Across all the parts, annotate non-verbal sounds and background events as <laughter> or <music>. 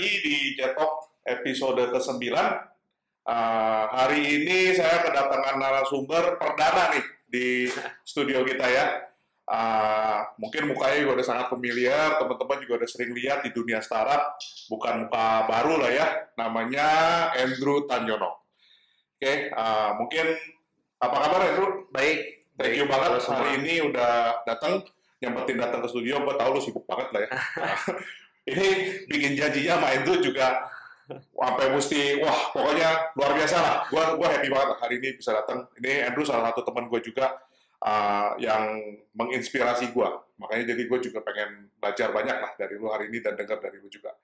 lagi di Cetok episode ke-9. Uh, hari ini saya kedatangan narasumber perdana nih di studio kita ya. Uh, mungkin mukanya juga udah sangat familiar, teman-teman juga udah sering lihat di dunia startup. Bukan muka baru lah ya, namanya Andrew Tanjono. Oke, okay, uh, mungkin apa kabar Andrew? Baik. Thank you banget hari ini udah datang nyempetin datang ke studio, gue tau lu sibuk banget lah ya. <laughs> Ini bikin janjinya sama Andrew juga sampai mesti wah pokoknya luar biasa lah. Gue gua happy banget hari ini bisa datang. Ini Andrew salah satu teman gue juga uh, yang menginspirasi gue. Makanya jadi gue juga pengen belajar banyak lah dari lu hari ini dan dengar dari lu juga.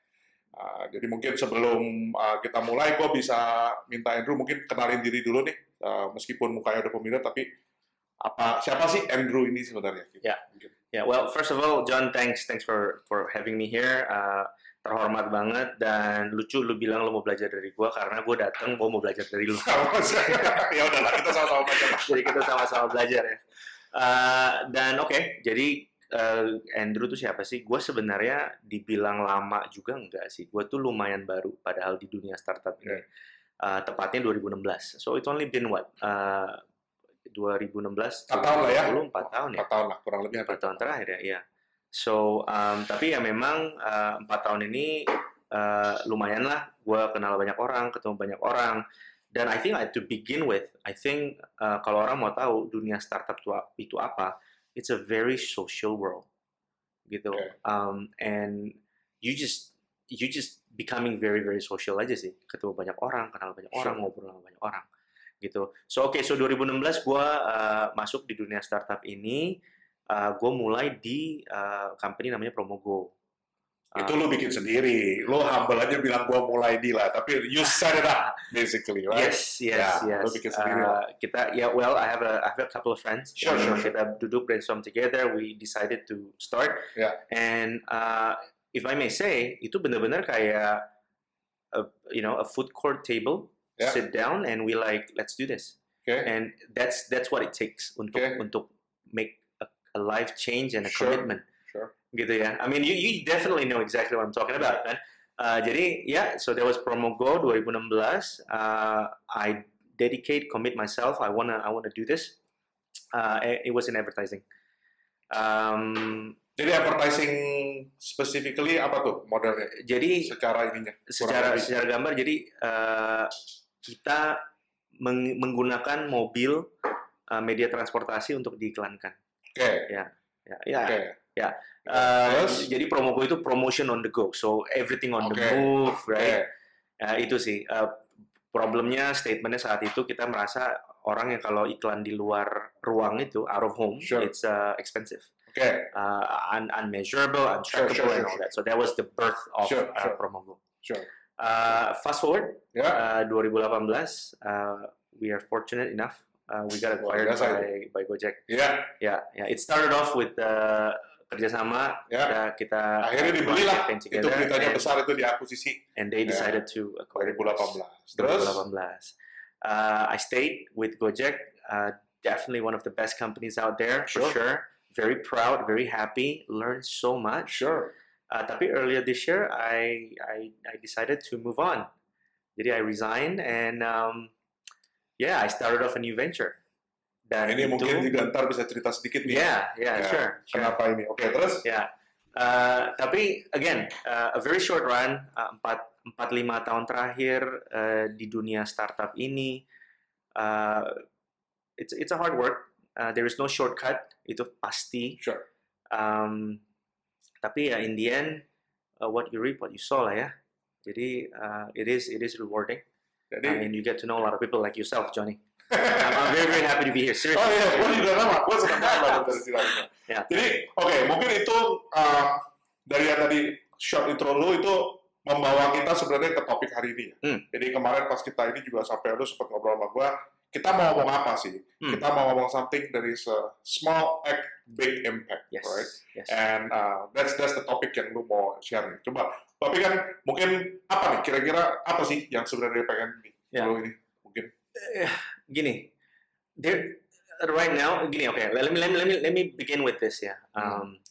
Uh, jadi mungkin sebelum uh, kita mulai, gue bisa minta Andrew mungkin kenalin diri dulu nih, uh, meskipun mukanya udah familiar, tapi apa siapa sih Andrew ini sebenarnya? Ya, yeah. yeah. Well, first of all, John, thanks, thanks for for having me here. Uh, terhormat banget dan lucu lu bilang lu mau belajar dari gua karena gua dateng gua mau belajar dari lu. <laughs> ya udahlah kita sama-sama belajar. jadi kita sama-sama belajar ya. Uh, dan oke, okay, jadi uh, Andrew tuh siapa sih? Gue sebenarnya dibilang lama juga enggak sih. Gue tuh lumayan baru padahal di dunia startup ini. Yeah. Uh, tepatnya 2016. So it's only been what? Uh, 2016 4 tahun lah ya? 4 tahun ya? 4 tahun lah kurang lebih 4 tahun terakhir ya iya. So um, tapi ya memang uh, 4 tahun ini uh, lumayan lah. Gue kenal banyak orang ketemu banyak orang. Dan I think like, to begin with I think uh, kalau orang mau tahu dunia startup itu, itu apa it's a very social world gitu. Okay. um, and you just you just becoming very very social aja sih. Ketemu banyak orang kenal banyak sure. orang ngobrol sama banyak orang gitu. So oke, okay, so 2016 gue uh, masuk di dunia startup ini, uh, gue mulai di uh, company namanya Promogo. Itu uh, lu bikin sendiri, lu humble aja bilang gue mulai di lah, tapi you set it up <laughs> basically, right? Yes, yes, yeah, yes. Lu bikin sendiri uh, lah. Kita, ya yeah, well, I have a, I have a couple of friends. Sure, sure, sure. Kita duduk brainstorm together, we decided to start. Yeah. And uh, if I may say, itu benar-benar kayak, a, you know, a food court table yeah. sit down and we like let's do this okay. and that's that's what it takes untuk okay. untuk make a, a life change and a sure. commitment sure. gitu ya I mean you, you definitely know exactly what I'm talking about kan uh, jadi ya yeah, so there was promo go 2016 uh, I dedicate commit myself I wanna I wanna do this uh, it was in advertising um, jadi advertising specifically apa tuh modelnya? Jadi secara ininya. Secara secara gambar jadi uh, kita meng menggunakan mobil uh, media transportasi untuk diiklankan. Oke. Okay. Ya, ya, ya. Okay. Ya. Uh, jadi promogo itu promotion on the go, so everything on okay. the move, right? Okay. Ya, itu sih. Uh, problemnya, statementnya saat itu kita merasa orang yang kalau iklan di luar ruang itu, out of home, sure. it's uh, expensive. Okay. Uh, un unmeasurable, untrackable, sure, sure, and all that. So that was the birth of sure, uh, sure. Promogo. Sure. Uh, fast forward, yeah. uh, 2018, uh, we are fortunate enough. Uh, we got acquired well, by, by Gojek. Yeah. Yeah, yeah. It started off with uh, kerjasama. Yeah. Kita, kita akhirnya dibeli lah. Itu beritanya besar itu diakuisisi. And they decided yeah. to acquire 2018. Terus? 2018. Uh, I stayed with Gojek. Uh, definitely one of the best companies out there sure. for sure. Very proud, very happy. Learned so much. Sure. Uh, tapi earlier this year, I, I I decided to move on. Jadi I resigned and um, yeah, I started off a new venture. Dan ini itu, mungkin juga ntar bisa cerita sedikit nih. Yeah, yeah, ya, sure. Kenapa sure. ini? Oke, okay, terus? Yeah. Uh, tapi again, uh, a very short run, uh, empat empat lima tahun terakhir uh, di dunia startup ini, uh, it's it's a hard work. Uh, there is no shortcut. Itu pasti. Sure. Um, tapi ya in the end uh, what you reap what you sow lah ya. Jadi uh, it is it is rewarding. Jadi, uh, and you get to know a lot of people like yourself Johnny. <laughs> I'm, I'm very very happy to be here seriously. Oh iya gue juga nama gue senang banget dari ceritanya yeah. jadi oke okay, mungkin itu uh, dari yang tadi short intro lu itu membawa kita sebenarnya ke topik hari ini hmm. jadi kemarin pas kita ini juga sampai lu sempat ngobrol sama gue kita mau ngomong apa sih? Hmm. Kita mau ngomong something dari a small act, big impact, yes. right? Yes. And uh, that's that's the topic yang lu mau share nih. Coba, tapi kan mungkin apa nih? Kira-kira apa sih yang sebenarnya pengen nih yeah. lu ini mungkin? Uh, gini, there right now, gini, okay. Let me let me let me let me begin with this ya. Yeah. Um,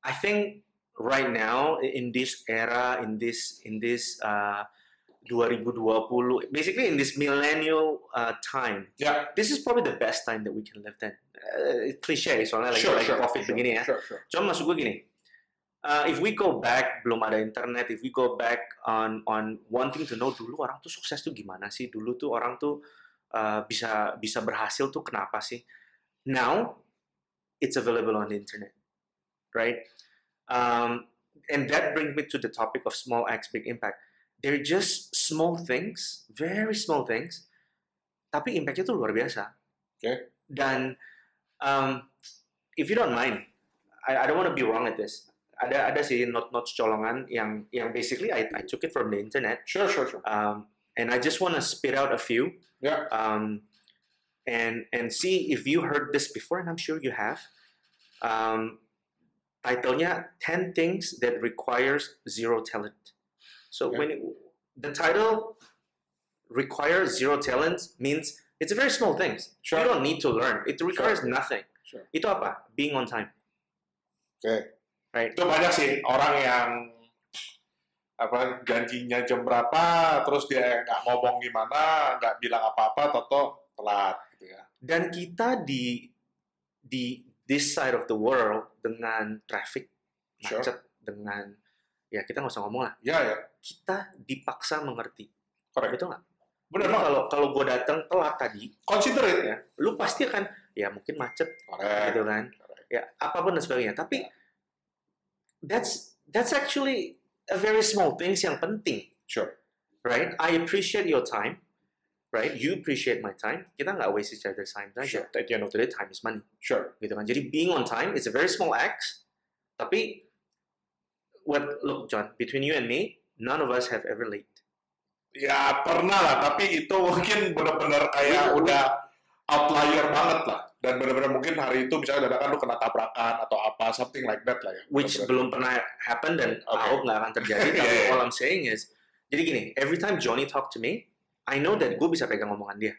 I think right now in this era, in this in this uh, 2020, basically in this millennial uh, time, Ya, this is probably the best time that we can live then. Uh, cliche soalnya lagi sure, lagi sure, covid sure, begini ya. Sure, sure. Cuma maksud gue gini, uh, if we go back belum ada internet, if we go back on on wanting to know dulu orang tuh sukses tuh gimana sih? Dulu tuh orang tuh uh, bisa bisa berhasil tuh kenapa sih? Now it's available on the internet, right? Um, and that brings me to the topic of small acts, big impact. They're just small things, very small things, tapi impactnya tuh luar biasa. Oke. Dan um, if you don't mind, I, I don't want to be wrong at this. Ada ada sih not notes colongan yang yang basically I, I took it from the internet, Sure, sure, sure. um, and I just want to spit out a few, Ya, um, and and see if you heard this before, and I'm sure you have. Um, titlenya 10 things that requires zero talent. So Okay. when it, the title requires zero talent means it's a very small things. Sure. You don't need to learn. It requires nothing. Sure. Itu apa? Being on time. oke. Right. Itu banyak sih orang yang apa janjinya jam berapa, terus dia nggak ngomong gimana, nggak bilang apa-apa, toto telat gitu ya. Dan kita di di this side of the world dengan traffic Sure. macet dengan ya kita nggak usah ngomong lah. Ya, ya. Kita dipaksa mengerti. Correct. Betul nggak? Benar, kalau kalau gue datang telat tadi, Consider it. ya, lu pasti akan ya mungkin macet Correct. gitu kan. Ya apa pun dan sebagainya. Tapi that's that's actually a very small things yang penting. Sure. right? I appreciate your time, right? You appreciate my time. Kita nggak waste each other's time saja. Sure. At the end of the day, time is money, Sure. gitu kan? Jadi being on time is a very small act, tapi what look John, between you and me, none of us have ever late. Ya pernah lah, tapi itu mungkin benar-benar kayak Wih, udah outlier banget lah. Dan benar-benar mungkin hari itu misalnya dadakan lu kena tabrakan atau apa, something like that lah ya. Which Benar-benar. belum pernah happen dan Okay. I hope nggak akan terjadi. <laughs> Tapi iya. all I'm saying is, jadi gini, every time Johnny talk to me, I know that gue bisa pegang omongan dia.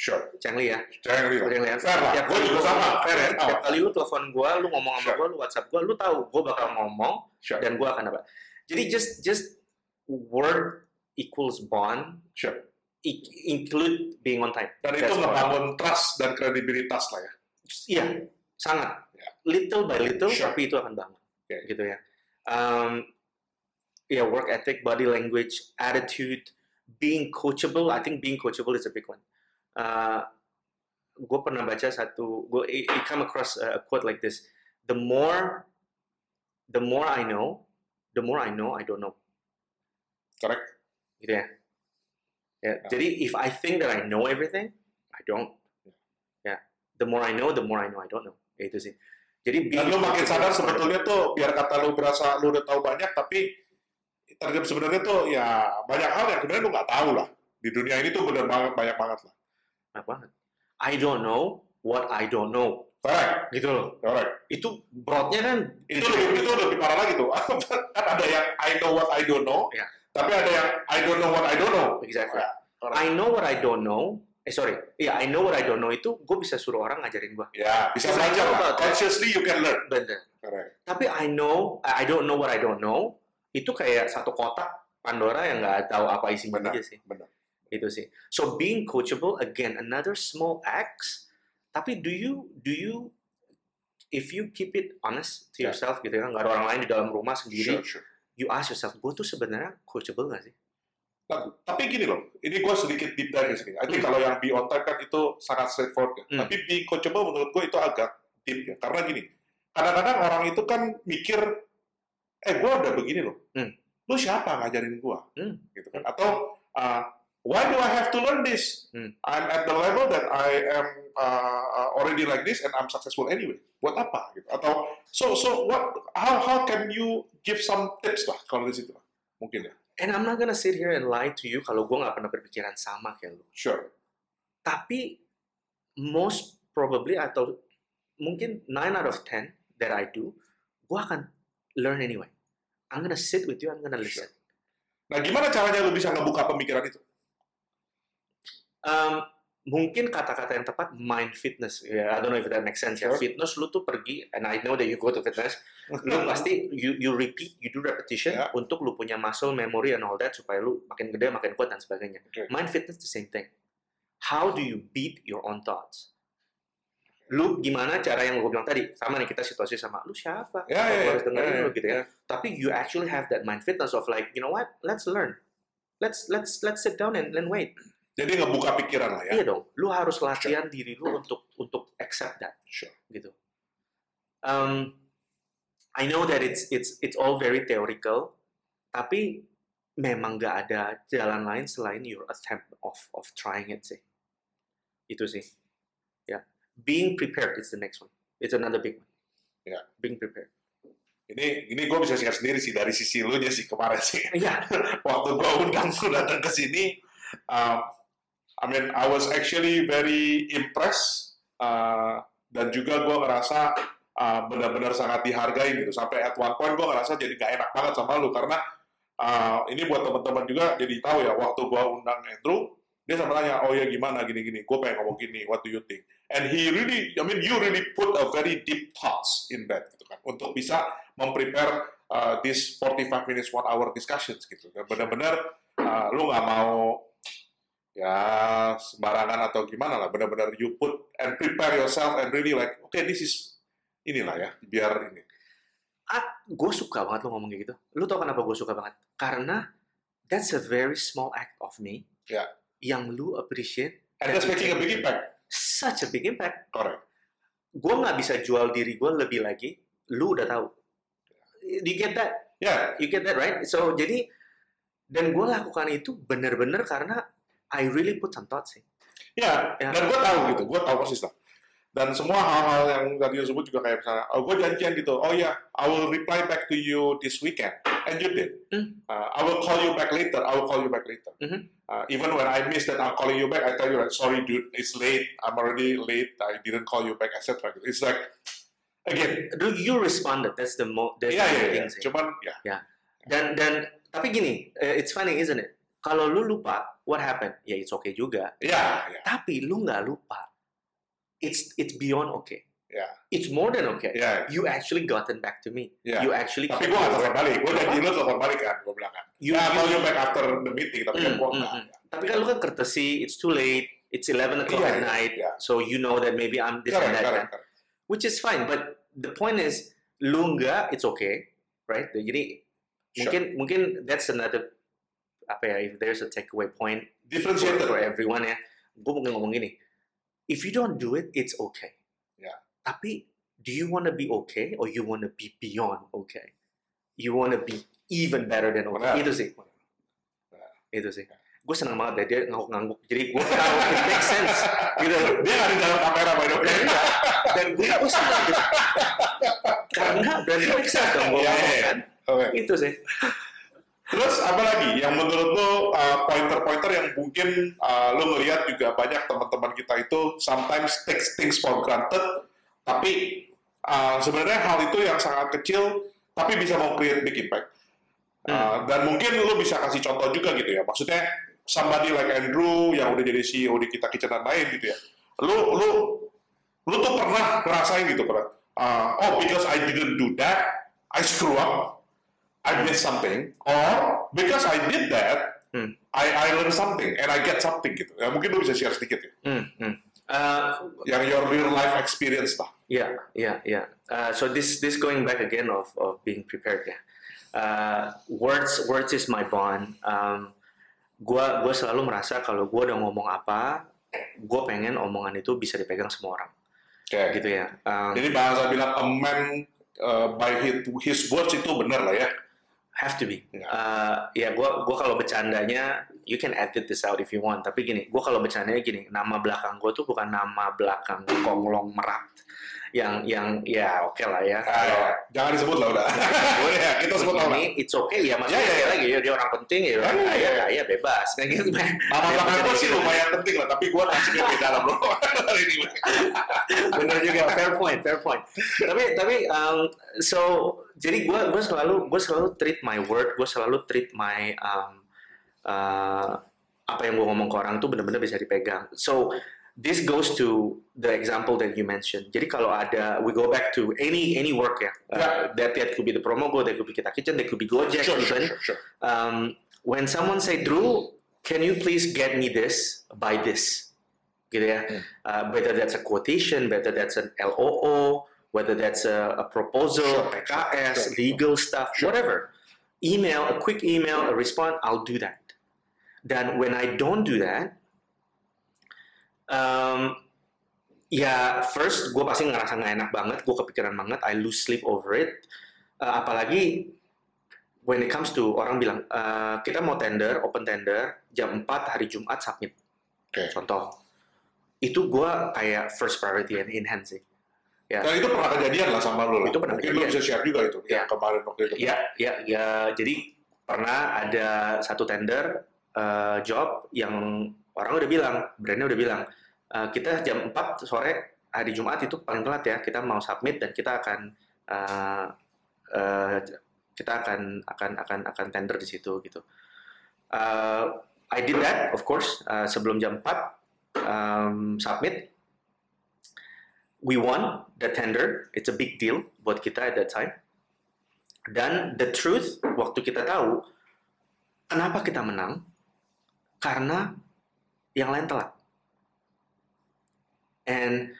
Sure. Cengli ya. Gitu. Cengli ya. Fair lah. Gue juga lu- sama. Fair ya. Tiap kali lu telepon gue, lu ngomong sama Sure. gue, lu WhatsApp gue, lu tahu gue bakal ngomong, Sure. dan gue akan apa. Jadi just just word equals bond, Sure. i- include being on time. Dan itu That's all. ngebangun trust dan kredibilitas lah ya. Iya, sangat. Ya. Little by little, Sure. tapi itu akan bangun. Oke. Gitu ya. Um, ya, work ethic, body language, attitude, being coachable. I think being coachable is a big one. Uh, gue pernah baca satu, gue I, I come across a quote like this. The more, the more I know, the more I know I don't know. Correct. Gitu ya. Ya, jadi if I think that I know everything, I don't. Ya, the more I know, the more I know I don't know. Ya, itu sih. Jadi Dan lu makin sadar sebetulnya tuh, biar kata lu berasa lu udah tahu banyak, tapi terhadap sebenarnya tuh ya banyak hal yang sebenarnya lu nggak tahu lah. Di dunia ini tuh bener banget, banyak banget lah. Banyak banget. I don't know what I don't know. Correct. Gitu loh. Correct. Itu broadnya kan Itu lebih, itu lebih parah lagi tuh. <laughs> kan ada yang I know what I don't know, Ya. tapi ada yang I don't know what I don't know. exactly. Ya. I know what I don't know. Eh sorry, iya I know what I don't know itu gue bisa suruh orang ngajarin gue. Ya, bisa Because I belajar lah. Consciously you can learn. Bener. Correct. Tapi I know, I don't know what I don't know. Itu kayak satu kotak Pandora yang nggak tahu apa isinya Benar, aja sih. benar. Itu sih. So being coachable again another small acts. Tapi do you do you if you keep it honest to yourself gitu kan nggak ada orang lain di dalam rumah sendiri, Sure, sure. you ask yourself, gue tuh sebenarnya coachable nggak sih? Nah, tapi gini loh, ini gue sedikit deep dive di sini. I think Hmm. kalau yang be on time kan itu sangat straightforward ya. Hmm. Tapi being coachable menurut gue itu agak deep ya. Karena gini, kadang-kadang orang itu kan mikir, eh gue udah begini loh. Hmm. Lu siapa ngajarin gue? Hmm. Gitu kan. Atau, uh, why do I have to learn this? Hmm. I'm at the level that I am uh, uh, already like this and I'm successful anyway. Buat apa? Gitu. Atau, so so what? How how can you give some tips lah kalau di situ? Mungkin ya. And I'm not gonna sit here and lie to you kalau gue nggak pernah berpikiran sama kayak lu. Sure. Tapi most probably atau mungkin 9 out of 10 that I do, gue akan learn anyway. I'm gonna sit with you, I'm gonna listen. Nah, gimana caranya lu bisa ngebuka pemikiran itu? Um, mungkin kata-kata yang tepat mind fitness. Ya I don't know if that makes sense ya. Sure. fitness lu tuh pergi and I know that you go to fitness. Lu <laughs> pasti you you repeat you do repetition Ya. untuk lu punya muscle memory and all that supaya lu makin gede makin kuat dan sebagainya. Oke. mind fitness the same thing. How do you beat your own thoughts? Lu gimana cara yang gue bilang tadi? Sama nih kita situasi sama lu siapa? Ya, ya, gua ya, harus dengerin ya, lu gitu ya. tapi you actually have that mind fitness of like you know what? Let's learn. Let's let's let's sit down and, and wait Jadi ngebuka pikiran lah ya. Iya dong, lu harus latihan diri lu untuk untuk accept that, Sure. gitu. Um, I know that it's it's it's all very theoretical, tapi memang nggak ada jalan lain selain your attempt of of trying it sih. Itu sih, ya. Being prepared is the next one. It's another big one. Ya. Being prepared. Ini ini gue bisa share sendiri sih dari sisi lu nya sih kemarin sih. Iya. <laughs> Waktu gue undang lu datang ke sini, um, I mean I was actually very impressed uh, dan juga gue ngerasa uh, benar-benar sangat dihargai gitu. Sampai at one point gue ngerasa jadi gak enak banget sama lu. Karena uh, ini buat teman-teman juga jadi tahu ya waktu gue undang Andrew dia sama tanya oh ya gimana? Gini-gini. Gue pengen ngomong gini what do you think? And he really I mean you really put a very deep thoughts in that gitu kan. Untuk bisa memprepare uh, this 45 minutes one hour discussions gitu. Benar-benar uh, lu nggak mau ya sembarangan atau gimana lah benar-benar you put and prepare yourself and really like okay this is inilah ya biar ini gue suka banget lo ngomong kayak gitu. Lu tau kenapa gue suka banget? Karena that's a very small act of me Ya. yang lu appreciate and that's making a big impact such a big impact. correct Gue nggak bisa jual diri gue lebih lagi. Lu udah tahu. You get that? ya You get that right? So jadi dan gue lakukan itu bener-bener karena I really put some thoughts in. Ya, Ya. dan gue tahu gitu, gue tahu persis lah. Dan semua hal-hal yang tadi lu sebut juga kayak misalnya, oh gue janjian gitu, oh ya, I will reply back to you this weekend, and you did. Hmm. Uh, I will call you back later, I will call you back later. Mhm. Uh, even when I miss that I'm calling you back, I tell you like, sorry dude, it's late, I'm already late, I didn't call you back, etc. It's like, again, Lu you responded. That's the mo that's iya the iya main iya, thing sih. cuman ya, Dan dan tapi gini, eh, it's funny isn't it? Kalau lu lupa, what happened? Ya it's okay juga. ya, ya, Tapi lu nggak lupa. It's it's beyond okay. ya, It's more than okay. ya, You actually gotten back to me. ya. You actually Tapi gue gak telepon balik, gue janji lu telepon balik kan, gue bilang kan. You- ya, you- call you back after the meeting, tapi kan Mm, gue mm, enggak. mm. Tapi kan lu kan courtesy, it's too late, it's 11 o'clock Iya, at iya, night, iya. so you know that maybe I'm this Correct, and that, correct, kan? correct. which is fine. But the point is, lu nggak, it's okay, right? Jadi Sure. mungkin mungkin that's another apa ya? If there's a takeaway point for, differentiated. for everyone ya, gue mungkin ngomong gini, if you don't do it, it's okay. Ya. Tapi do you want to be okay or you want to be beyond okay? You want to be even better than okay? Benar. Itu sih. Benar. Itu sih. Gue senang banget deh dia ngangguk-ngangguk. Jadi gue tahu it makes sense. Gitu. Dia nggak di dalam kamera by the way. Dan, dan gue gue senang gitu. Karena dan it makes sense dong gue Iya, ngomong iya. kan. Oke. Itu sih. Terus apa lagi yang menurut lo uh, pointer-pointer yang mungkin uh, lo ngelihat juga banyak teman-teman kita itu sometimes takes things for granted, tapi uh, sebenarnya hal itu yang sangat kecil tapi bisa mau create big impact. Uh, dan mungkin lo bisa kasih contoh juga gitu ya. Maksudnya somebody like Andrew yang udah jadi CEO di kita kitchen dan lain gitu ya. Lo lo lo tuh pernah ngerasain gitu pernah. Uh, oh because I didn't do that, I screw up. I missed something, or because I did that, Hmm. I, I learned something and I get something gitu. Ya, mungkin lu bisa share sedikit ya, Hmm, hmm. Uh, yang your real life experience lah. Yeah, yeah, yeah. Uh, so this this going back again of of being prepared ya. Uh, words words is my bond. Um, gua gua selalu merasa kalau gua udah ngomong apa, gua pengen omongan itu bisa dipegang semua orang, Oke. gitu ya. Um, Jadi bahasa bilang a man uh, by his, his words itu benar lah ya. Have to be. Ya. Uh, ya gua gua kalau bercandanya, you can edit this out if you want. Tapi gini, gua kalau bercandanya gini, nama belakang gua tuh bukan nama belakang konglong merat. Yang yang ya oke lah ya. Ah, ya. Jangan disebut lah udah. Boleh <laughs> ya, kita sebut ini it's okay ya maksudnya Ya, ya, sekali ya. lagi ya, dia orang penting ya orang Ya, ya, kaya ya. kaya bebas kayak gitu Nama Ya, belakang gue sih lumayan penting lah, tapi gue beda lah bro. Hari <laughs> ini. benar juga fair point fair point tapi tapi um, so jadi gue gue selalu gue selalu treat my word gue selalu treat my um, uh, apa yang gue ngomong ke orang tuh benar-benar bisa dipegang. So this goes to the example that you mentioned. Jadi kalau ada, we go back to any any work ya, uh, Yeah. that that could be the promo go, that could be kita kitchen, that could be Gojek Sure, sure, even. sure, sure. Um, when someone say Drew, can you please get me this by this, gitu ya. Hmm. Uh, whether that's a quotation, whether that's an LOO, whether that's a, a proposal, Sure, PKS, sure, sure. legal stuff, Sure. whatever. Email, a quick email, a response, I'll do that. Dan when I don't do that, um, ya first gue pasti ngerasa nggak enak banget, gue kepikiran banget, I lose sleep over it. Uh, apalagi when it comes to orang bilang uh, kita mau tender, open tender jam 4 hari Jumat submit. Oke. Contoh. Itu gue kayak first priority and in hand sih. Ya. Dan itu pernah kejadian lah sama lu lah. Itu pernah Mungkin kejadian. bisa share juga itu. Ya. Yang kemarin waktu itu. Ya, ya, ya. Jadi pernah ada satu tender uh, job yang orang udah bilang, brandnya udah bilang, uh, kita jam 4 sore hari Jumat itu paling telat ya, kita mau submit dan kita akan uh, uh, kita akan akan akan akan tender di situ gitu. Uh, I did that, of course, uh, sebelum jam 4 um, submit. We won the tender. It's a big deal buat kita at that time. Dan the truth, waktu kita tahu, kenapa kita menang? Karena yang lain telat. And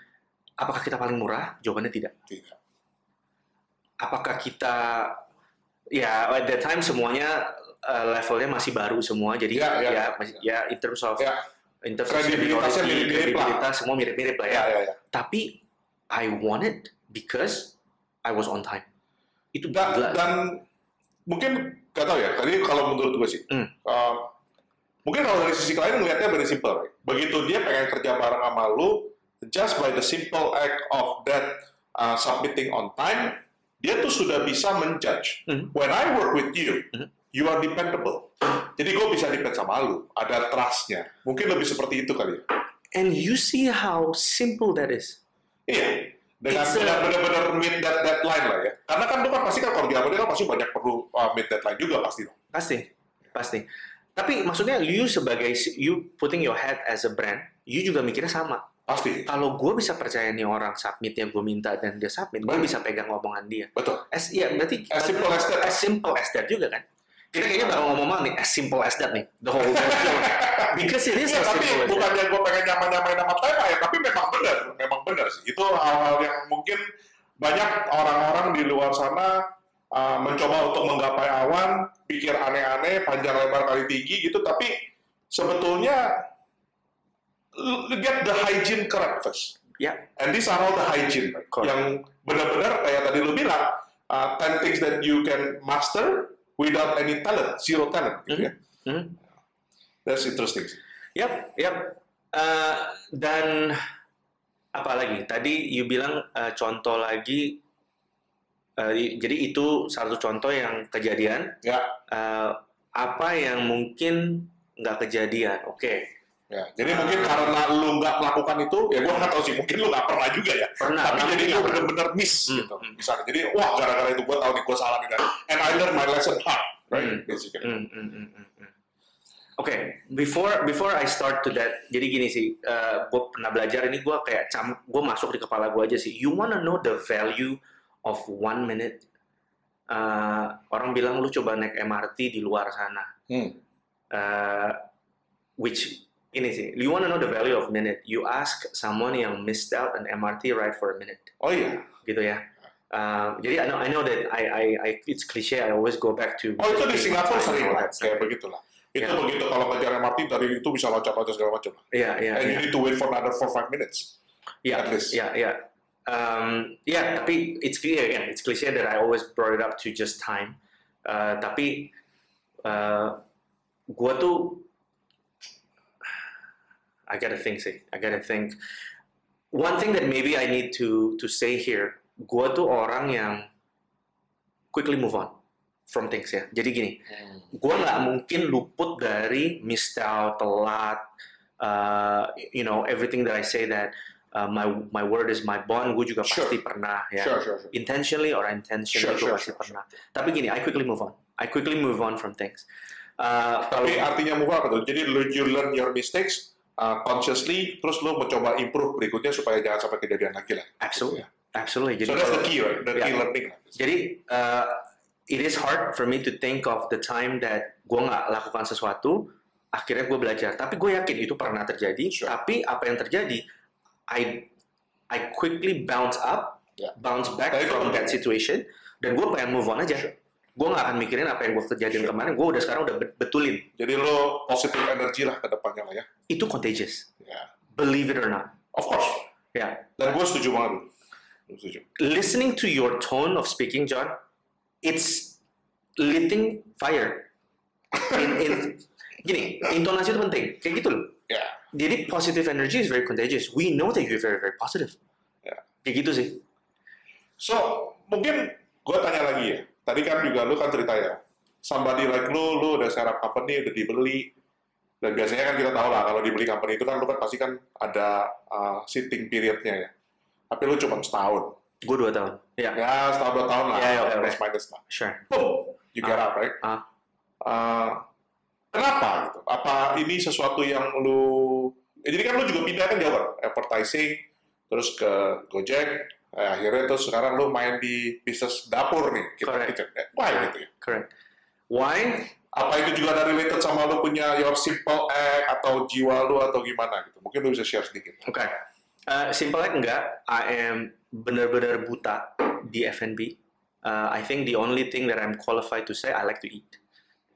apakah kita paling murah? Jawabannya tidak. Tidak. Apakah kita, ya at that time semuanya uh, levelnya masih baru semua, jadi Ya, ya, ya. masih- ya in terms of Ya. in terms Kredibilitasnya mirip-mirip lah. semua mirip-mirip lah ya. Ya, ya, ya. Tapi I won it because I was on time. Itu Dan, gila. dan mungkin gak tau ya, tadi kalau menurut gue sih, Hmm. uh, mungkin kalau dari sisi klien ngeliatnya very simple. Right? Begitu dia pengen kerja bareng sama lu, just by the simple act of that uh, submitting on time, dia tuh sudah bisa menjudge. Hmm. When I work with you, Hmm. you are dependable. Jadi gue bisa depend sama lu, ada trust-nya. Mungkin lebih seperti itu kali ya. And you see how simple that is. Iya. A- dengan benar-benar meet that deadline lah ya. Karena kan lu kan pasti kan kalau di kan pasti banyak perlu uh, meet deadline juga pasti dong. Pasti, pasti. Tapi maksudnya you sebagai you putting your head as a brand, you juga mikirnya sama. Pasti. Kalau gue bisa percaya nih orang submit yang gue minta dan dia submit, gue bisa pegang omongan dia. Betul. As, ya berarti As simple as that. as simple as that juga kan. Kita kayaknya bakal ngomong nih as simple as that nih, the whole show. <laughs> Because it is Iya, as tapi that. bukannya gue pengen nyamain-nyamain nama tema ya, tapi memang benar, memang benar sih. Itu hal-hal yang mungkin banyak orang-orang di luar sana uh, mencoba untuk menggapai awan, pikir aneh-aneh, panjang lebar kali tinggi gitu, tapi sebetulnya get the hygiene correct first. Ya. And these are all the hygiene? Correct. yang benar-benar kayak tadi lu bilang, uh, 10 things that you can master without any talent, zero talent, gitu ya. Mhm. That's interesting. Yap, yap. Eh, dan apa lagi? Tadi you bilang eh, contoh lagi. Eh, jadi itu satu contoh yang kejadian. Ya. Eh, apa yang mungkin nggak kejadian? Oke, Ya, jadi mungkin karena lu nggak melakukan itu, ya gua nggak tahu sih, mungkin lu nggak pernah juga ya. pernah. Tapi jadi lu pernah. bener-bener miss Hmm, gitu. hmm. Misalnya, jadi wah gara-gara itu gua tahu nih gua salah nih kan. And I learn my lesson hard, right? Hmm. Basically. Hmm, hmm, hmm, hmm, hmm. Oke, before before I start to that, jadi gini sih, gue pernah belajar ini gue kayak cam, gue masuk di kepala gue aja sih. You wanna know the value of one minute? Eh, orang bilang lu coba naik MRT di luar sana, Hmm. Eh, which ini sih, you wanna know the value of minute? You ask someone yang missed out an MRT ride for a minute, Oh iya. gitu ya. Eh, jadi I know I know that I I, I it's cliche. I always go back to. Oh itu di Singapura sering lah, kayak begitulah. Itu Ya. begitu kalau ngejar MRT dari itu bisa loncat-loncat segala macam. Iya iya. And iya. you need to wait for another 4-5 minutes. Yeah, at least. yeah, yeah. Um, yeah, tapi it's clear again. It's cliche that I always brought it up to just time. Uh, tapi uh, gua tuh I gotta think sih. I gotta think. One thing that maybe I need to to say here, gua tuh orang yang quickly move on from things ya. Jadi gini, gue nggak mungkin luput dari out, telat, uh, you know, everything that I say that uh, my my word is my bond, gue juga Sure. pasti pernah ya. Sure, sure, sure. Intentionally or unintentionally, Sure, gue sure, pasti sure, pernah. Tapi gini, I quickly move on. I quickly move on from things. Uh, kalau Tapi artinya move on apa tuh? Jadi lu you learn your mistakes uh, consciously, terus lu mencoba improve berikutnya supaya jangan sampai kejadian lagi lah. absolutely, absolutely. Jadi So that's the kalau- key, right? The key Yeah. learning lah. Jadi uh, it is hard for me to think of the time that gue nggak lakukan sesuatu, akhirnya gue belajar. Tapi gue yakin itu pernah terjadi. Sure. Tapi apa yang terjadi, I I quickly bounce up, Yeah. bounce back itu from that situation, dan gue pengen move on aja. Sure. Gue nggak akan mikirin apa yang gue kejadian Sure. kemarin. Gue udah sekarang udah bet- betulin. Jadi lu positive energy lah ke depannya lah ya. Itu contagious. Ya. Believe it or not. Of course. Ya. Dan gue setuju banget. Setuju. listening to your tone of speaking, John, it's lighting fire. <laughs> In, in, gini, intonasi itu penting. Kayak gitu loh. Ya. Jadi positive energy is very contagious. We know that you're very very positive. Ya. Kayak gitu sih. So, mungkin gue tanya lagi ya. Tadi kan juga lu kan cerita ya. Somebody like lu, lu udah setup company, udah dibeli. Dan biasanya kan kita tahu lah, kalau dibeli company itu kan lu kan pasti kan ada uh, sitting periodnya ya. Tapi lu cuma setahun. Gue dua tahun. Ya, Ya, setahun dua tahun lah. Ya, ya, oke, plus minus lah. sure. Boom! You get Ah, up, right? ah. Uh, kenapa gitu? Apa ini sesuatu yang lu... Jadi kan lu juga pindah kan jauh kan? Advertising, terus ke Gojek, eh, akhirnya terus sekarang lu main di bisnis dapur nih, kita Correct. kitchen. Eh, Why gitu ya? Correct. Why? Apa itu juga ada related sama lu punya your simple act atau jiwa lu atau gimana gitu? Mungkin lu bisa share sedikit. Oke. Uh, simple act enggak. I am benar-benar buta di F&B. Uh, I think the only thing that I'm qualified to say I like to eat.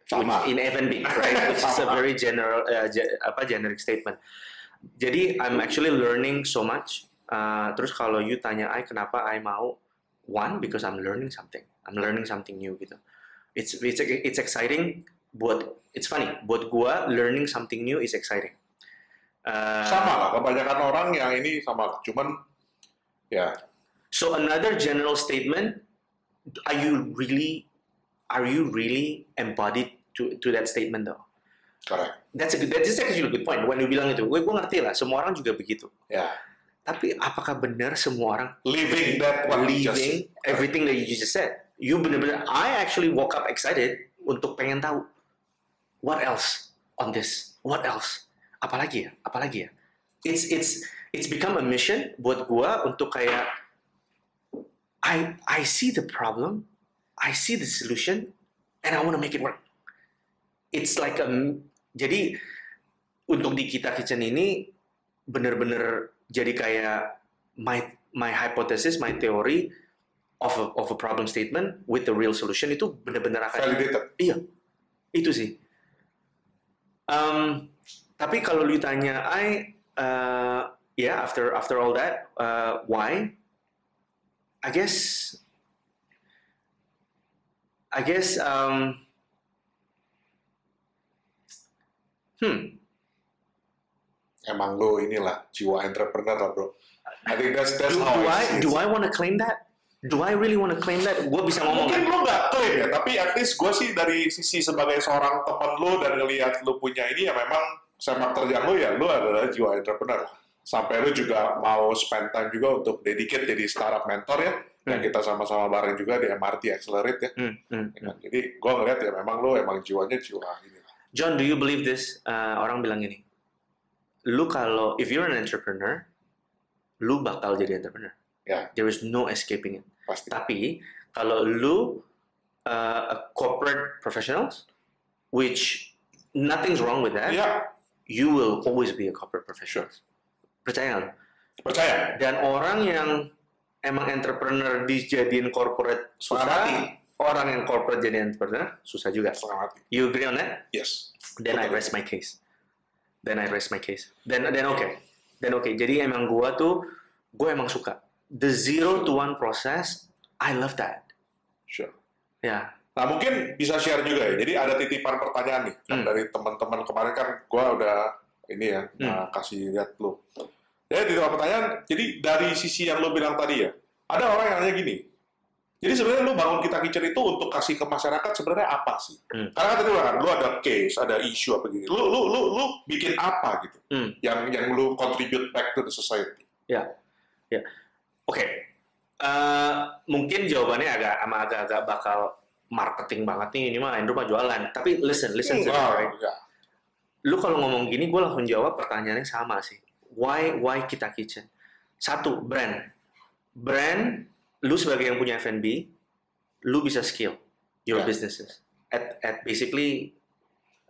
Sama. in F&B, right? Which is a very general, uh, ge- apa generic statement. Jadi I'm actually learning so much. Uh, terus kalau you tanya I kenapa I mau, one because I'm learning something. I'm learning something new gitu. It's it's it's exciting. Buat it's funny. Buat gua learning something new is exciting. Uh, Sama lah, kebanyakan orang yang ini sama lah. Cuman, ya, So another general statement, are you really, are you really embodied to to that statement though? correct. That's a good, that is actually a good point. When you bilang itu, gue gue ngerti lah. Semua orang juga begitu. Ya, Tapi apakah benar semua orang living that what you just- everything that you just said? You benar-benar, I actually woke up excited untuk pengen tahu what else on this, what else, apalagi ya, apalagi ya. It's it's it's become a mission buat gua untuk kayak I I see the problem, I see the solution, and I want to make it work. It's like a jadi untuk di kita kitchen ini bener-bener jadi kayak my my hypothesis, my theory of a, of a problem statement with the real solution itu bener-bener akan validated. Iya, itu sih. Um, tapi kalau lu tanya, I, uh, yeah, after after all that, uh, why? I guess, I guess, um, hmm, Emang lu inilah jiwa entrepreneur lah bro. I think that's that's do, how do I, do I want to claim that? Do I really want to claim that? Gue bisa ngomong Mungkin lu nggak klaim ya, tapi at least gue sih dari sisi sebagai seorang teman lu dan ngelihat lu punya ini ya memang sepak terjang lu ya, lu adalah jiwa entrepreneur. Sampai lu juga mau spend time juga untuk dedicate jadi startup mentor ya, yang Hmm. kita sama-sama bareng juga di MRT Accelerate ya. Hmm, hmm, Ya kan? Jadi gue ngeliat ya memang lu emang jiwanya jiwa ini. John, do you believe this? Uh, orang bilang gini, lu kalau if you're an entrepreneur, lu bakal jadi entrepreneur. Ya. There is no escaping it. Pasti. Tapi kalau lu uh, a corporate professionals, which nothing's wrong with that, Iya, you will always be a corporate professional. Percaya nggak percaya. Dan orang yang emang entrepreneur dijadiin corporate susah, mati. orang yang corporate jadi entrepreneur susah juga. Setengah mati. You agree on that? Yes. Then I Betul. rest my case. Then I rest my case. Then then oke. Then oke. Jadi emang gua tuh gue emang suka the zero to one process. I love that. Sure. Ya. Nah mungkin bisa share juga ya. Jadi ada titipan pertanyaan nih kan Hmm. dari teman-teman kemarin kan gua udah ini ya Hmm. uh, kasih lihat lu. Ya titipan pertanyaan. Jadi dari sisi yang lu bilang tadi ya, ada orang yang nanya gini. Jadi sebenarnya lu bangun kita kitchen itu untuk kasih ke masyarakat sebenarnya apa sih? Hmm. Karena kan tadi kan, lu ada case, ada isu apa gini. Lu lu lu lu bikin apa gitu? Hmm. Yang yang lu contribute back to the society. Oke. Eh, mungkin jawabannya agak ama agak-agak bakal marketing banget nih ini mah Andrew mah jualan. Tapi listen, listen me, Enggak, right? enggak. Lu kalau ngomong gini, gue langsung jawab pertanyaannya sama sih. Why why kita kitchen? Satu, brand. Brand, lu sebagai yang punya F&B, lu bisa scale your Yeah. businesses at at basically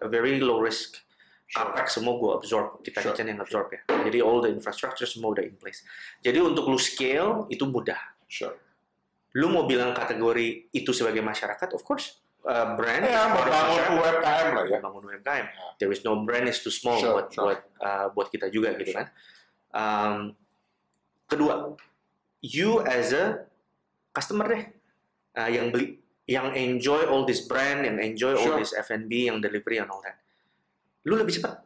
a very low risk. Sure. Capex semua gue absorb, kita Sure. kitchen yang absorb ya. Jadi all the infrastructure semua udah in place. Jadi untuk lu scale itu mudah. Sure. Lu mau bilang kategori itu sebagai masyarakat, of course. Uh, brand Ya, membangun. UMKM lah ya. Membangun UMKM. Ya. There is no brand is too small Sure, buat sure. buat uh, buat kita juga gitu kan. Um, kedua, you as a customer deh uh, yang beli, yang enjoy all this brand, yang enjoy all Sure. this F&B, yang delivery and all that. Lu lebih cepat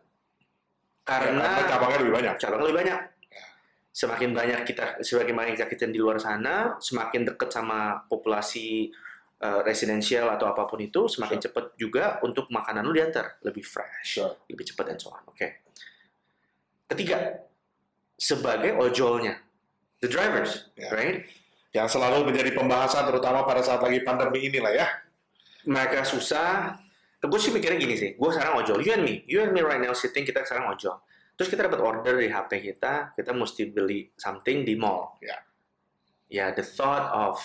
Karena karena cabangnya lebih banyak. cabang lebih banyak. Ya. Semakin banyak kita, semakin banyak kita di luar sana, semakin dekat sama populasi uh, residensial atau apa pun itu, semakin cepat juga untuk makanan lu diantar lebih fresh, Sure. lebih cepat dan so on. Oke. Ketiga, sebagai ojolnya, the drivers, Ya. right? Yang selalu menjadi pembahasan terutama pada saat lagi pandemi inilah ya. Mereka susah. Gue sih mikirnya gini sih, gue sekarang ojol, you and me, you and me right now sitting, kita sekarang ojol. Terus kita dapat order di HP kita, kita mesti beli something di mall. Ya. Ya, the thought of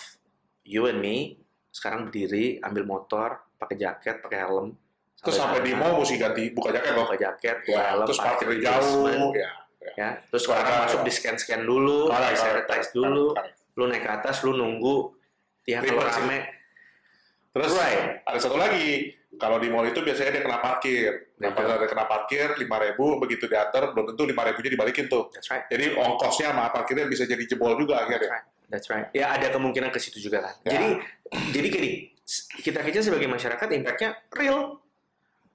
you and me sekarang berdiri, ambil motor, pakai jaket, pakai helm. Terus sampai di mall mesti ganti buka jaket loh. buka jaket, buka Ya, helm, terus parkir di jauh basement, ya. ya. Terus correct. masuk di scan-scan dulu, Correct, di sanitize dulu, lu naik ke atas, lu nunggu, ya kalau rame, Terus Right. ada satu lagi, kalau di mall itu biasanya dia kena parkir. Nah, Betul. pada ada kena parkir, 5.000 begitu diantar, belum tentu 5.000-nya dibalikin tuh. that's right. Jadi ongkosnya sama parkirnya bisa jadi jebol juga That's akhirnya. right. That's right. Ya ada kemungkinan ke situ juga kan. Ya. Jadi jadi gini, kita kerja sebagai masyarakat impact-nya real.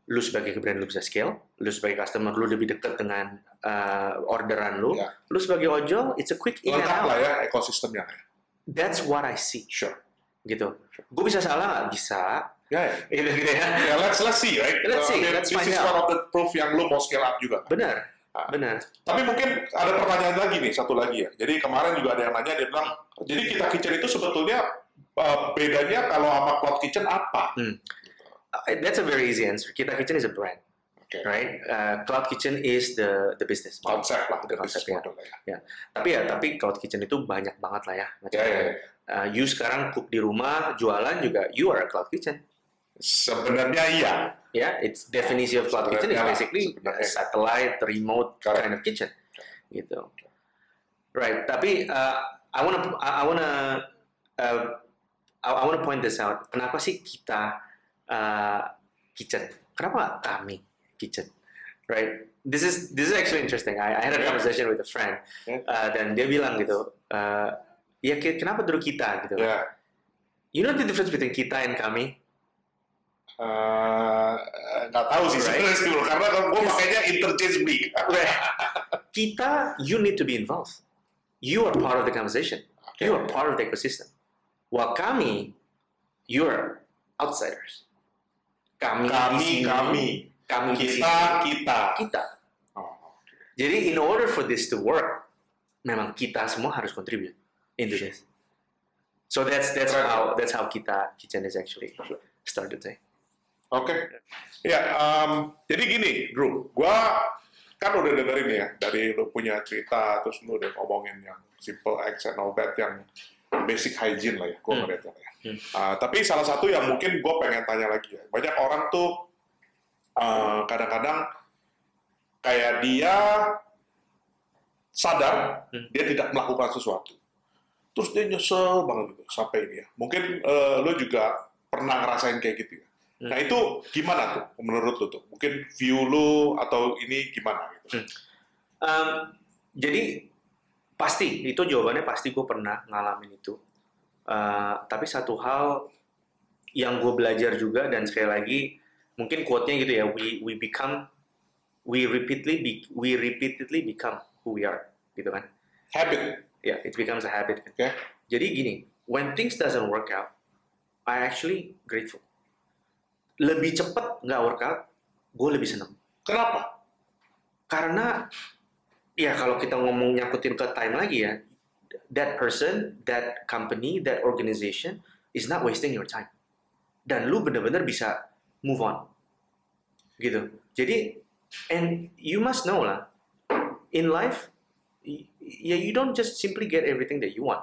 Lu sebagai brand lu bisa scale, lu sebagai customer lu lebih dekat dengan uh, orderan lu. Ya. Lu sebagai ojol, it's a quick in and out. lah ya ekosistemnya. That's what I see. Sure. Gitu. Gue bisa salah nggak? Bisa. Ya, ya. Gitu, gitu ya. Ya, let's let's see, right? Let's see, I mean, let's this find is out. one of the proof yang lu mau scale up juga. Benar. Benar. Tapi mungkin ada pertanyaan lagi nih, satu lagi ya. Jadi kemarin juga ada yang nanya, dia bilang, jadi kita kitchen itu sebetulnya uh, bedanya kalau sama cloud kitchen apa? Uh, That's a very easy answer. Kita Kitchen is a brand, Oke. right? Uh, Cloud Kitchen is the the business model. Konsep lah, The konsep, ya. model ya. Tapi ya, tapi Cloud Kitchen itu banyak banget lah ya. Ya, macamnya. ya, ya. Uh, you sekarang cook di rumah, jualan juga, you are a cloud kitchen. Sebenarnya iya. Ya, it's definition of cloud kitchen is basically sebenarnya. satellite, remote Correct. kind of kitchen, gitu. Right. Tapi uh, I wanna, I wanna, uh, I wanna point this out. Kenapa sih kita uh, kitchen? Kenapa kami kitchen? Right. This is this is actually interesting. I, I had a Yeah. conversation with a friend, Yeah. uh, dan dia bilang gitu, uh, ya kenapa dulu kita gitu? Ya. You know the difference between kita and kami? Eh, nggak tahu sih Right. sebenarnya sih, karena gue Yes. makanya interchangeably. <laughs> kita, you need to be involved. You are part of the conversation. You are part of the ecosystem. While kami, you are outsiders. Kami, Kami, kami, kami kita, kita. kita. Oh. Jadi in order for this to work, memang kita semua harus contribute into this. So that's that's how that's how kita kitchen is actually started. Say. Oke. Ya, em, jadi gini, Drew, gua kan udah dengerin ya dari lu punya cerita, terus lu udah ngomongin yang simple acts and all that, yang basic hygiene lah ya, gua Hmm. ngeliatnya ya. Hmm. Ah, tapi salah satu yang mungkin gue pengen tanya lagi ya, banyak orang tuh eh, kadang-kadang kayak dia sadar Hmm. dia tidak melakukan sesuatu, terus dia nyesel banget gitu sampai ini ya. Mungkin eh, lu juga pernah ngerasain kayak gitu ya. Hmm. Nah itu gimana tuh menurut lu tuh? Mungkin view lu atau ini gimana gitu? Um, jadi pasti itu jawabannya pasti gue pernah ngalamin itu. Uh, tapi satu hal yang gue belajar juga dan sekali lagi mungkin quote-nya gitu ya, we we become we repeatedly be, we repeatedly become who we are gitu kan. Habit, Ya, yeah, it becomes a habit. Oke. Jadi gini, when things doesn't work out, I actually grateful. Lebih cepat nggak workout, gue lebih seneng. kenapa? karena ya kalau kita ngomong nyangkutin ke time lagi ya that person that company that organization is not wasting your time dan lu bener-bener bisa move on gitu jadi and you must know lah in life y- ya you don't just simply get everything that you want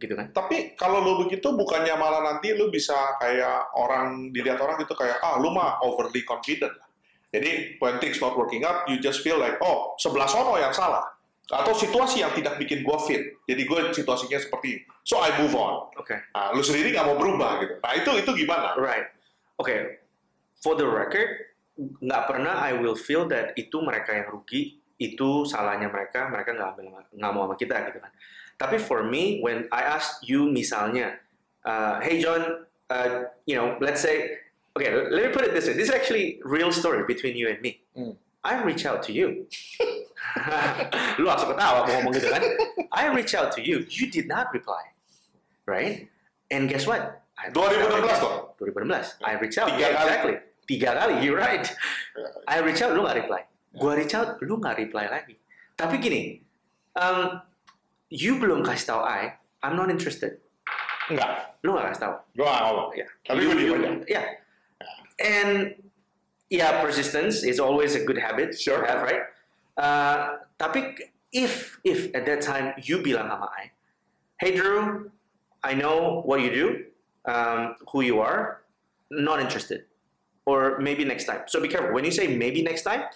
gitu kan Tapi kalau lu begitu bukannya malah nanti lu bisa kayak orang dilihat orang gitu kayak ah lu mah overly confident lah. Jadi when things not working out, you just feel like oh sebelah sono yang salah atau situasi yang tidak bikin gua fit. Jadi gue situasinya seperti ini. so I move on. oke Nah, lu sendiri nggak mau berubah gitu. Nah itu itu gimana? Right. Okay. For the record, nggak pernah I will feel that itu mereka yang rugi, itu salahnya mereka, mereka nggak ambil nggak mau sama kita gitu kan. Tapi for me, when I ask you misalnya, uh, hey John, uh, you know, let's say, okay, let me put it this way. This is actually real story between you and me. Hmm. I reach out to you. <laughs> Lu langsung ketawa mau ngomong gitu kan? I reach out to you. You did not reply, right? And guess what? I reached out 2016 again. dong? 2016. I reach out. Tiga Yeah, kali. exactly. Tiga kali. You're right. <laughs> I reach out, lu nggak reply. Gua out, lu nggak reply lagi. Tapi gini, um, you belum kasih tahu I, I'm not interested. Enggak, Lu nggak kasih tahu. gua nggak ngomong. Ya. Tapi gua diem aja. Yeah. And yeah, persistence is always a good habit Sure. to have, right? Uh, tapi if if at that time you bilang sama I, hey Drew, I know what you do, um, who you are, not interested, or maybe next time. So be careful when you say maybe next time.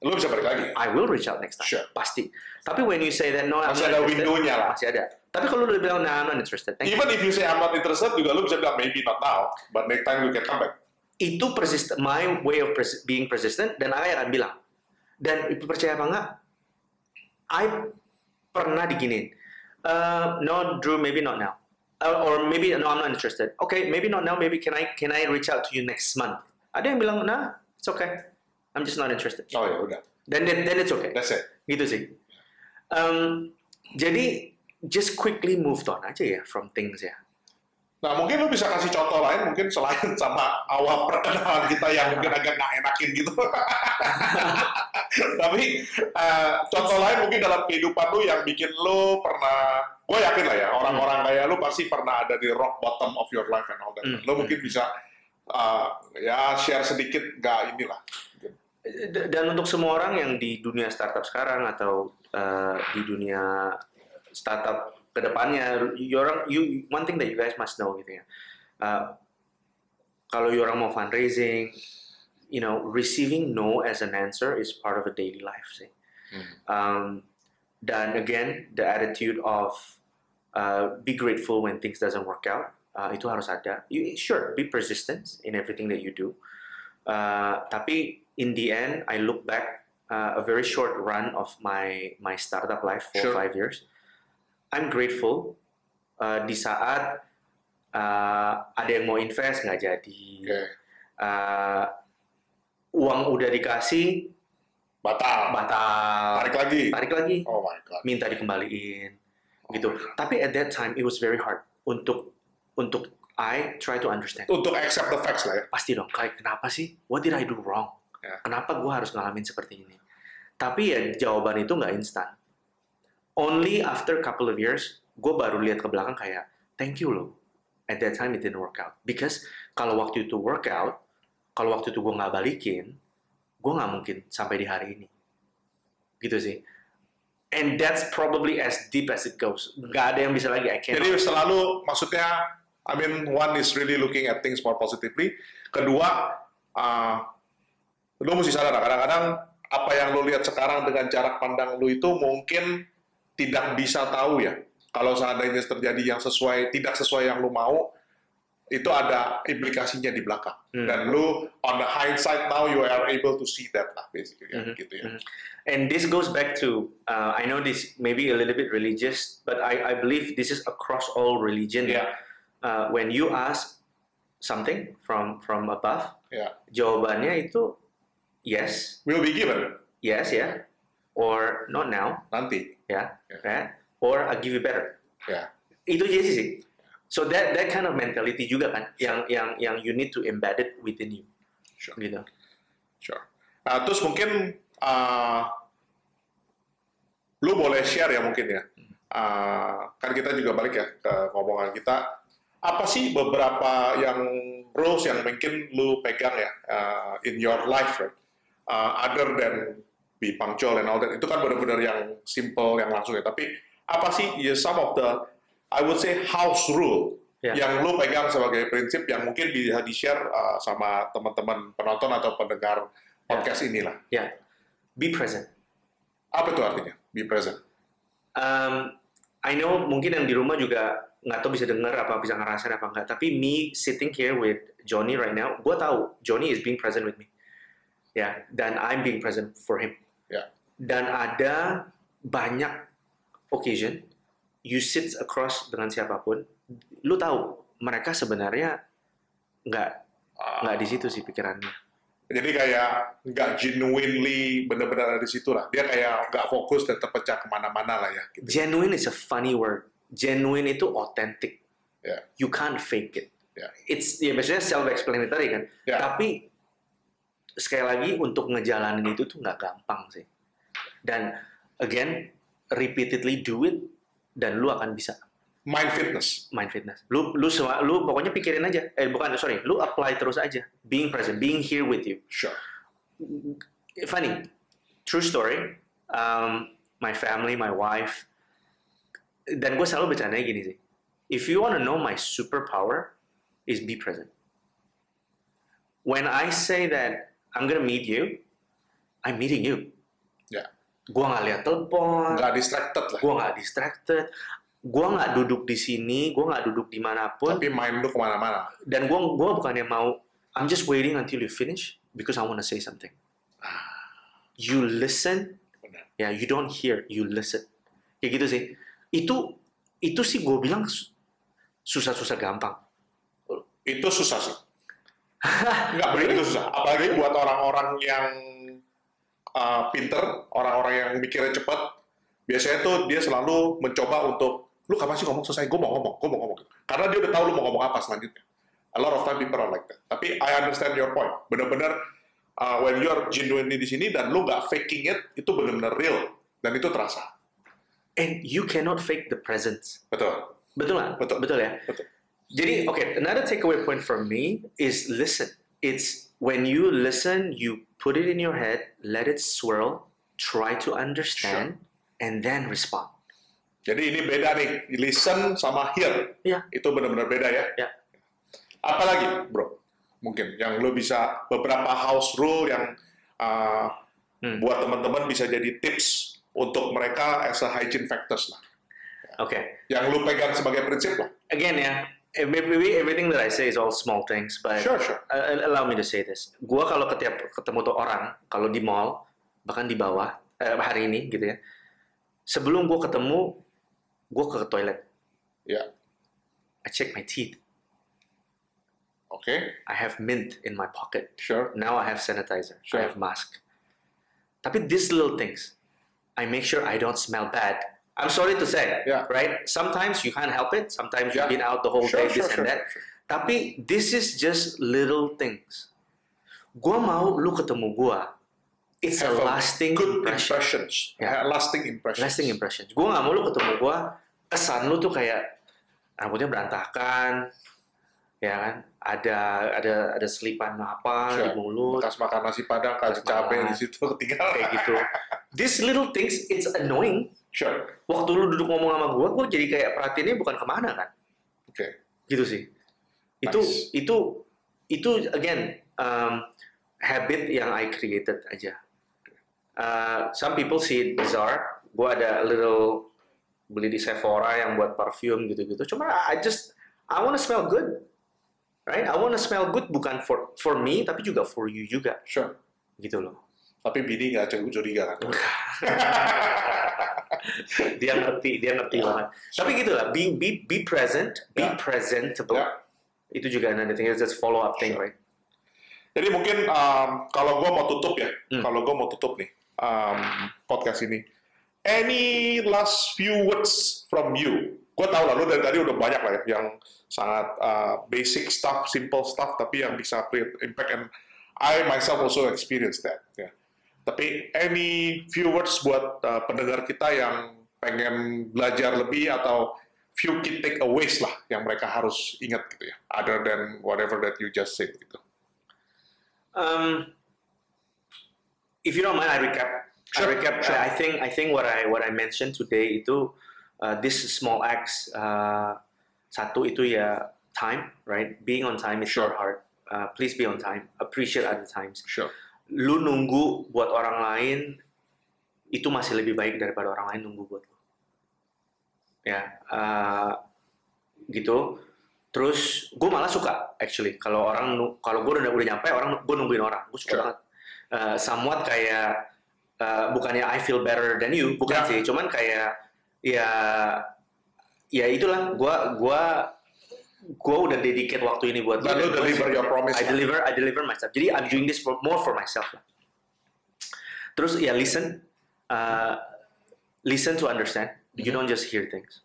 Lu bisa balik lagi. I will reach out next time. Sure. Pasti. Tapi when you say that no, I'm Masih ada window-nya lah. Masih ada. Tapi kalau lu bilang nah, I'm not interested. Thank you. Even if you say I'm not interested, juga lu bisa bilang maybe not now, but next time you can come back. Itu persist my way of pers- being persistent dan I akan bilang. Dan percaya apa enggak? I pernah diginin. Uh, no, Drew, maybe not now. Uh, or maybe no, I'm not interested. Okay, maybe not now. Maybe can I can I reach out to you next month? Ada yang bilang nah, it's okay. I'm just not interested. Oh ya udah, Then then, then it's okay. that's it. gitu sih. Um, jadi just quickly moved on aja ya from things ya. Nah mungkin lu bisa kasih contoh lain mungkin selain sama awal <laughs> perkenalan kita yang mungkin agak nggak enakin gitu. <laughs> Tapi eh, contoh lain mungkin dalam kehidupan lu yang bikin lu pernah, gue yakin lah ya orang-orang kayak lu pasti pernah ada di rock bottom of your life and all that. Hmm. Lu mungkin bisa eh, ya share sedikit nggak inilah. Dan untuk semua orang yang di dunia startup sekarang atau uh, di dunia startup ke depannya, you orang you one thing that you guys must know gitu ya. Uh, kalau you orang mau fundraising, you know, receiving no as an answer is part of a daily life sih. Um, dan again, the attitude of uh, be grateful when things doesn't work out uh, itu harus ada. You sure be persistent in everything that you do. Uh, tapi in the end, I look back uh, a very short run of my my startup life for Sure. five years. I'm grateful uh, di saat uh, ada yang mau invest nggak jadi, Oke, uh, uang udah dikasih batal. batal, Tarik lagi. tarik lagi, Oh my god. minta dikembaliin, gitu. Tapi at that time it was very hard untuk untuk I try to understand. Untuk accept the facts lah ya. Pasti dong, kayak kenapa sih? What did I do wrong? Ya. Kenapa gue harus ngalamin seperti ini? Tapi ya jawaban itu nggak instan. Only after couple of years, gue baru lihat ke belakang kayak, thank you loh. At that time it didn't work out. Because kalau waktu itu work out, kalau waktu itu gue nggak balikin, gue nggak mungkin sampai di hari ini. Gitu sih. And that's probably as deep as it goes. Nggak ada yang bisa lagi. I can't. Jadi selalu maksudnya, I mean one is really looking at things more positively. Kedua, uh, lu mesti sadar kadang-kadang apa yang lu lihat sekarang dengan jarak pandang lu itu mungkin tidak bisa tahu ya. Kalau seandainya terjadi yang sesuai, tidak sesuai yang lu mau, itu ada implikasinya di belakang. Hmm. Dan lu on the hindsight now you are able to see that lah basically Mhm, gitu ya. mhm. And this goes back to uh, I know this maybe a little bit religious, but I, I believe this is across all religion. Ya, Uh, when you ask something from from above, ya. jawabannya itu yes, Will be given yes ya, or not now nanti. ya, Ya. ya, or I give you better. Ya. Itu aja sih. So that that kind of mentality juga kan, yang yang yang you need to embed it within you, Sure. gitu. Sure. Nah, terus mungkin uh, lu boleh share ya mungkin ya. Uh, kan kita juga balik ya ke ngomongan kita. Apa sih beberapa yang rules yang mungkin lu pegang ya uh, in your life, right? Uh, other than be punctual and all that. Itu kan benar-benar yang simple, yang langsung ya. Tapi apa sih ya some of the I would say house rule Ya. yang lu pegang sebagai prinsip yang mungkin bisa di-share uh, sama teman-teman penonton atau pendengar podcast inilah. Ya, be present. Apa itu artinya? Be present. Um, I know mungkin yang di rumah juga nggak tahu bisa dengar apa bisa ngerasain apa enggak. Tapi me sitting here with Johnny right now, gue tahu Johnny is being present with me. Ya, dan I'm being present for him. Ya. Dan ada banyak occasion you sit across dengan siapa pun, lu tahu mereka sebenarnya nggak nggak di situ sih pikirannya. Jadi kayak nggak genuinely benar-benar ada di situ lah. Dia kayak nggak fokus dan terpecah ke mana-mana lah ya. Gitu. Genuine is a funny word. Genuine itu authentic. Ya. You can't fake it. Ya. It's ya biasanya self-explanatory kan. Ya. Tapi sekali lagi untuk ngejalanin itu tuh nggak gampang sih. Dan again, repeatedly do it dan lu akan bisa Mind fitness. mind fitness. Lu lu semua lu pokoknya pikirin aja. Eh bukan sorry, lu apply terus aja. Being present, being here with you. Sure. funny, true story. Um, my family, my wife, dan gue selalu bercanda gini sih. If you want to know my superpower, is be present. When I say that I'm gonna meet you, I'm meeting you. Ya. Gue nggak lihat telepon, Nggak distracted lah. gue nggak distracted, gue nggak duduk di sini, gue nggak duduk di mana pun, Tapi mind lu ke mana-mana. dan gue gua bukannya mau I'm just waiting until you finish because I want to say something. You listen, Benar. ya you don't hear, you listen. Kayak gitu sih. Itu itu sih gue bilang su- susah-susah gampang. Itu susah sih. Nggak benar itu susah. Apalagi buat orang-orang yang uh, pinter, orang-orang yang mikirnya cepat, biasanya tuh dia selalu mencoba untuk lu kapan sih ngomong selesai? Gue mau ngomong, gue mau ngomong. Karena dia udah tahu lu mau ngomong apa selanjutnya. A lot of time people are like that. Tapi I understand your point. Bener-bener uh, when you're genuinely di sini dan lu nggak faking it, itu bener-bener real. Dan itu terasa. And you cannot fake the presence. Betul. Betul nggak? Betul. Betul ya? Betul. Jadi, okay, another takeaway point from me is listen. It's when you listen, you put it in your head, let it swirl, try to understand, and then respond. Jadi ini beda nih, listen sama hear. Iya. Itu benar-benar beda ya. Ya. Apalagi, bro? Mungkin yang lo bisa beberapa house rule yang uh, Hmm. buat teman-teman bisa jadi tips untuk mereka as a hygiene factors lah. Okay. Yang lo pegang sebagai prinsip lah. Again, yeah, eh, maybe everything that I say is all small things, but Sure, sure. uh, allow me to say this. Gua kalau ketiap ketemu tuh orang, kalau di mall, bahkan di bawah, eh, hari ini gitu ya, sebelum gua ketemu, gua ke toilet. Ya. I check my teeth. Oke, I have mint in my pocket. sure. Now I have sanitizer. Sure. I have mask. Tapi these little things, I make sure I don't smell bad. I'm sorry to say, Yeah. right? Sometimes you can't help it. Sometimes Yeah. you've been out the whole Sure, day, sure, this sure, and that. Tapi this is just little things. Gua mau lu ketemu gua. It's a Have lasting good impression. impressions. Yeah. Lasting impressions. Lasting impression. Gua nggak mau lu ketemu gua, kesan lu tuh kayak rambutnya berantakan, ya kan? Ada ada ada selipan apa di Sure. mulut, Bekas makan nasi padang, kasih cabai di situ <laughs> ketinggalan. kayak gitu. These little things, it's annoying. Sure. Waktu lu duduk ngomong sama gua, gua jadi kayak perhatiannya bukan ke mana kan? Oke. Gitu sih. Itu Nice. itu itu again um, habit yang I created aja. Uh, some people see it bizarre. Gua ada little beli di Sephora yang buat parfum gitu-gitu. Cuma I just I wanna smell good, right? I wanna smell good bukan for for me tapi juga for you juga, Sure. gitu loh. Tapi bini nggak curiga curiga kan? <laughs> dia ngerti, dia ngerti banget. Tapi gitu lah, be be be present, be Ya. presentable. Ya. Itu juga another thing, it's just follow up thing, Sure. right? Jadi mungkin um, kalau gue mau tutup ya, Hmm. kalau gue mau tutup nih um, podcast ini, any last few words from you? Gue tahu lah, lu dari tadi udah banyak lah ya, yang sangat uh, basic stuff, simple stuff, tapi yang bisa create impact and I myself also experience that. Ya. Tapi any few words buat uh, pendengar kita yang pengen belajar lebih atau few key takeaways lah yang mereka harus ingat gitu ya, other than whatever that you just said gitu. Um, if you don't mind, I recap. Sure, I recap. sure. I I think I think what I what I mentioned today itu uh, this small acts. Uh, satu itu ya time, right? Being on time is Sure. not hard. Uh, please be on time. Appreciate other times. Sure. Lu nunggu buat orang lain itu masih lebih baik daripada orang lain nunggu buat lu. Ya, uh, gitu. Terus gue malah suka actually kalau orang kalau gue udah udah nyampe orang gue nungguin orang. Gue suka Sure. banget. Uh, somewhat kayak uh, bukannya I feel better than you, bukan Ya. sih. Cuman kayak ya ya itulah gue gua gue udah dedicate waktu ini buat Dan lu, lu dan deliver your promise I deliver I deliver myself. Jadi I'm doing this for more for myself. Terus ya listen, uh, listen to understand. You don't just hear things.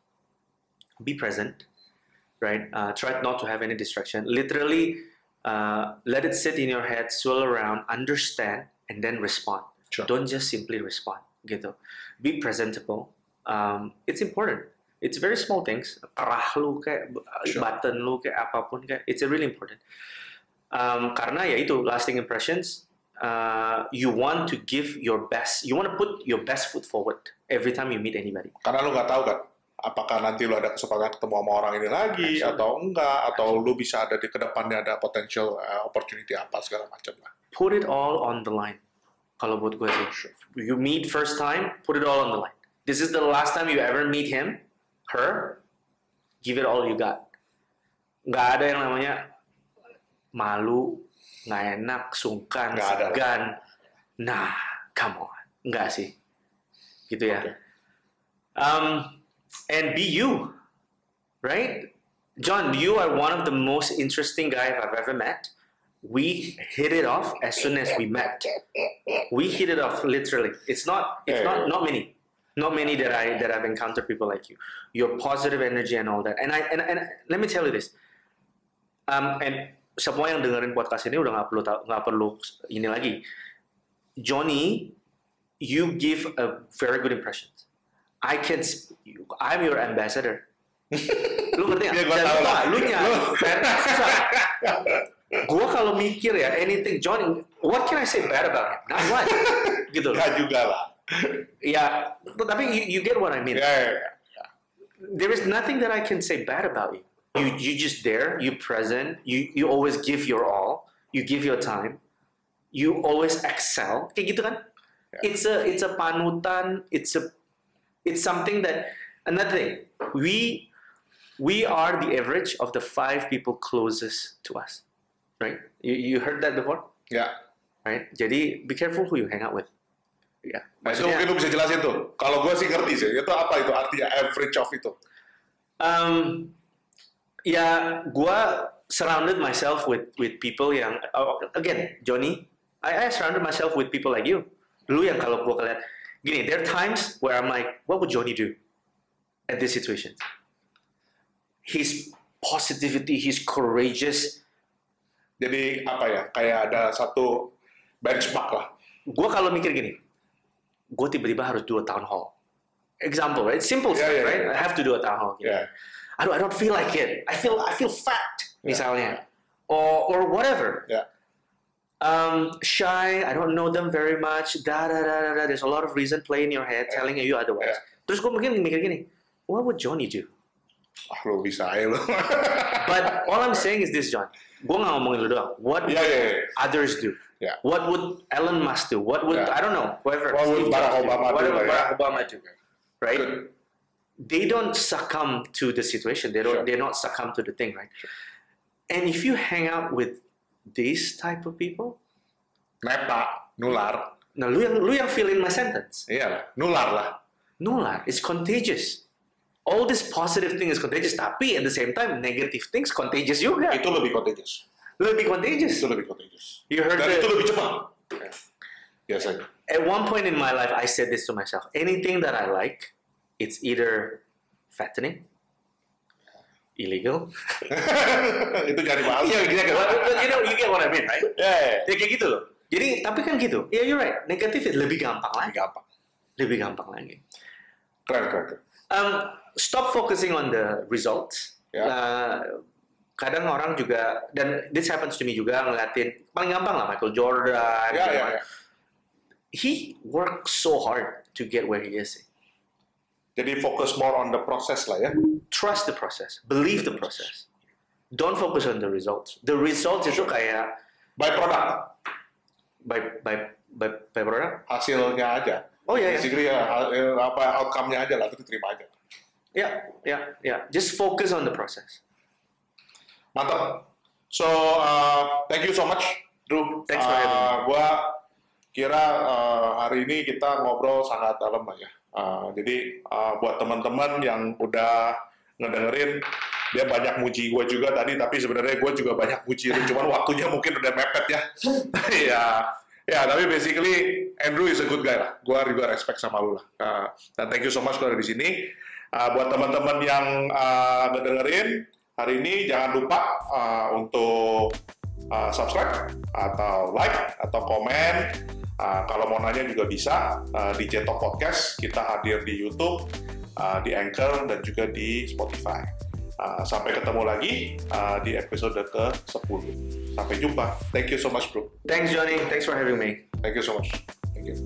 Be present, right? Uh, try not to have any distraction. Literally, uh, let it sit in your head, swirl around, understand, and then respond. Sure. Don't just simply respond. Gitu. Be presentable. Um, it's important. It's very small things. Kerah lu kayak Sure. button lu kayak apa pun kayak it's really important. Um, karena ya itu lasting impressions. Uh, you want to give your best. You want to put your best foot forward every time you meet anybody. Karena lu nggak tahu kan, apakah nanti lu ada kesempatan ketemu sama orang ini lagi Absolutely. atau enggak, atau lu bisa ada di ke depannya ada potential uh, opportunity apa segala macam lah. Put it all on the line. Kalau buat gue sih, you meet first time, put it all on the line. This is the last time you ever meet him, her. Give it all you got. Nggak ada yang namanya malu, nggak enak, sungkan, Nggak ada segan. Nah, come on, nggak sih, gitu ya. Oke. Um, and be you, right? John, you are one of the most interesting guys I've ever met. We hit it off as soon as we met. We hit it off literally. It's not. It's not. Not many. Not many that I that I've encountered people like you. Your positive energy and all that. And I and, and let me tell you this. Um, and semua yang dengerin podcast ini udah nggak perlu nggak perlu ini lagi. Johnny, you give a very good impression. I can. I'm your ambassador. <laughs> lu ngerti nggak? Gua Dan lah. Lu susah. Gua kalau mikir ya anything Johnny, what can I say bad about him? Not what. <laughs> gitu. Enggak juga lah. Ya, tapi you, you get what I mean. Ya, ya, ya. There is nothing that I can say bad about you. You you just there, you present, you you always give your all, you give your time, you always excel. Kayak gitu kan? Yeah. It's a it's a panutan, it's a it's something that another thing. We we are the average of the five people closest to us. Right? You you heard that before? Yeah. Right? Jadi be careful who you hang out with. Ya. Maksudnya- mungkin lu bisa jelasin tuh. Kalau gue sih ngerti sih, itu apa itu artinya average of itu? Um, ya, gua surrounded myself with with people yang oh, again, Johnny, I, I surrounded myself with people like you. Lu yang kalau gua keliat gini, there are times where I'm like, what would Johnny do at this situation? His positivity, he's courageous. Jadi apa ya? Kayak ada satu benchmark lah. Gua kalau mikir gini, gua tiba-tiba harus do a town hall. Example, right? Simple Yeah, stuff, yeah, right? yeah. I have to do a town hall. gitu. Ya. I don't, I don't feel like it. I feel I feel fat, Yeah. misalnya, or or whatever. Ya. Um, shy. I don't know them very much. Da da da da da. There's a lot of reason play in your head telling you otherwise. Yeah. Terus gue mungkin mikir gini, what would Johnny do? Ah, lu bisa aja lu. But all I'm saying is this, John. Gue nggak ngomongin lu doang. What would iya, iya. others do? Ya. What would Elon Musk do? What would Yeah. I don't know. Whoever. What would Barack. Obama do What would. Barack Obama do? Right? Good. they don't succumb to the situation. They don't. Sure. They're not succumb to the thing, right? Sure. And if you hang out with these type of people, Neta, nular. now lu yang lu yang fill in my sentence. Iya nular lah. No lah, it's contagious. All this positive thing is contagious, tapi at the same time negative things contagious juga. Itu lebih contagious. Lebih contagious. Itu lebih contagious. You heard the- itu lebih cepat. Biasanya. At one point in my life, I said this to myself: anything that I like, it's either fattening, illegal. itu jadi bahas. Iya, exactly. But, but you know, you get what I mean, right? Ya, ya, ya. Ya kayak gitu loh. Jadi tapi kan gitu. Yeah, you're right. Negatif itu lebih gampang lagi. gampang. Lebih gampang lagi. Keren, keren, keren. Um, stop focusing on the results. Ya. Uh, kadang orang juga dan this happens to me juga ngeliatin paling gampang lah Michael Jordan. Ya, gitu ya, kan. ya. He worked so hard to get where he is. Jadi fokus more on the process lah ya. Trust the process, believe the process. Don't focus on the results. The results itu kayak By product, by by by, by product. hasilnya aja. Oh iya, iya. Basically ya, hal- eh, apa outcome-nya aja lah, itu terima aja. Ya, ya, ya. Just focus on the process. Mantap. So, uh, thank you so much, Drew. Thanks for having me. Uh, Gua kira uh, hari ini kita ngobrol sangat dalam lah ya. Uh, jadi uh, buat teman-teman yang udah ngedengerin, dia banyak muji gue juga tadi, tapi sebenarnya gue juga banyak muji <laughs> cuman waktunya mungkin udah mepet ya. <laughs> ya, ya, tapi basically Andrew is a good guy lah. Gue juga respect sama lu lah. Uh, dan thank you so much kalau di sini. Uh, buat teman-teman yang uh, ngedengerin, hari ini jangan lupa uh, untuk uh, subscribe atau like atau komen. Uh, kalau mau nanya juga bisa uh, di Jetok Podcast. Kita hadir di YouTube, uh, di Anchor, dan juga di Spotify. Uh, sampai ketemu lagi uh, di episode ke-10. Sampai jumpa. Thank you so much, bro. Thanks, Johnny. Thanks for having me. Thank you so much. Thank you.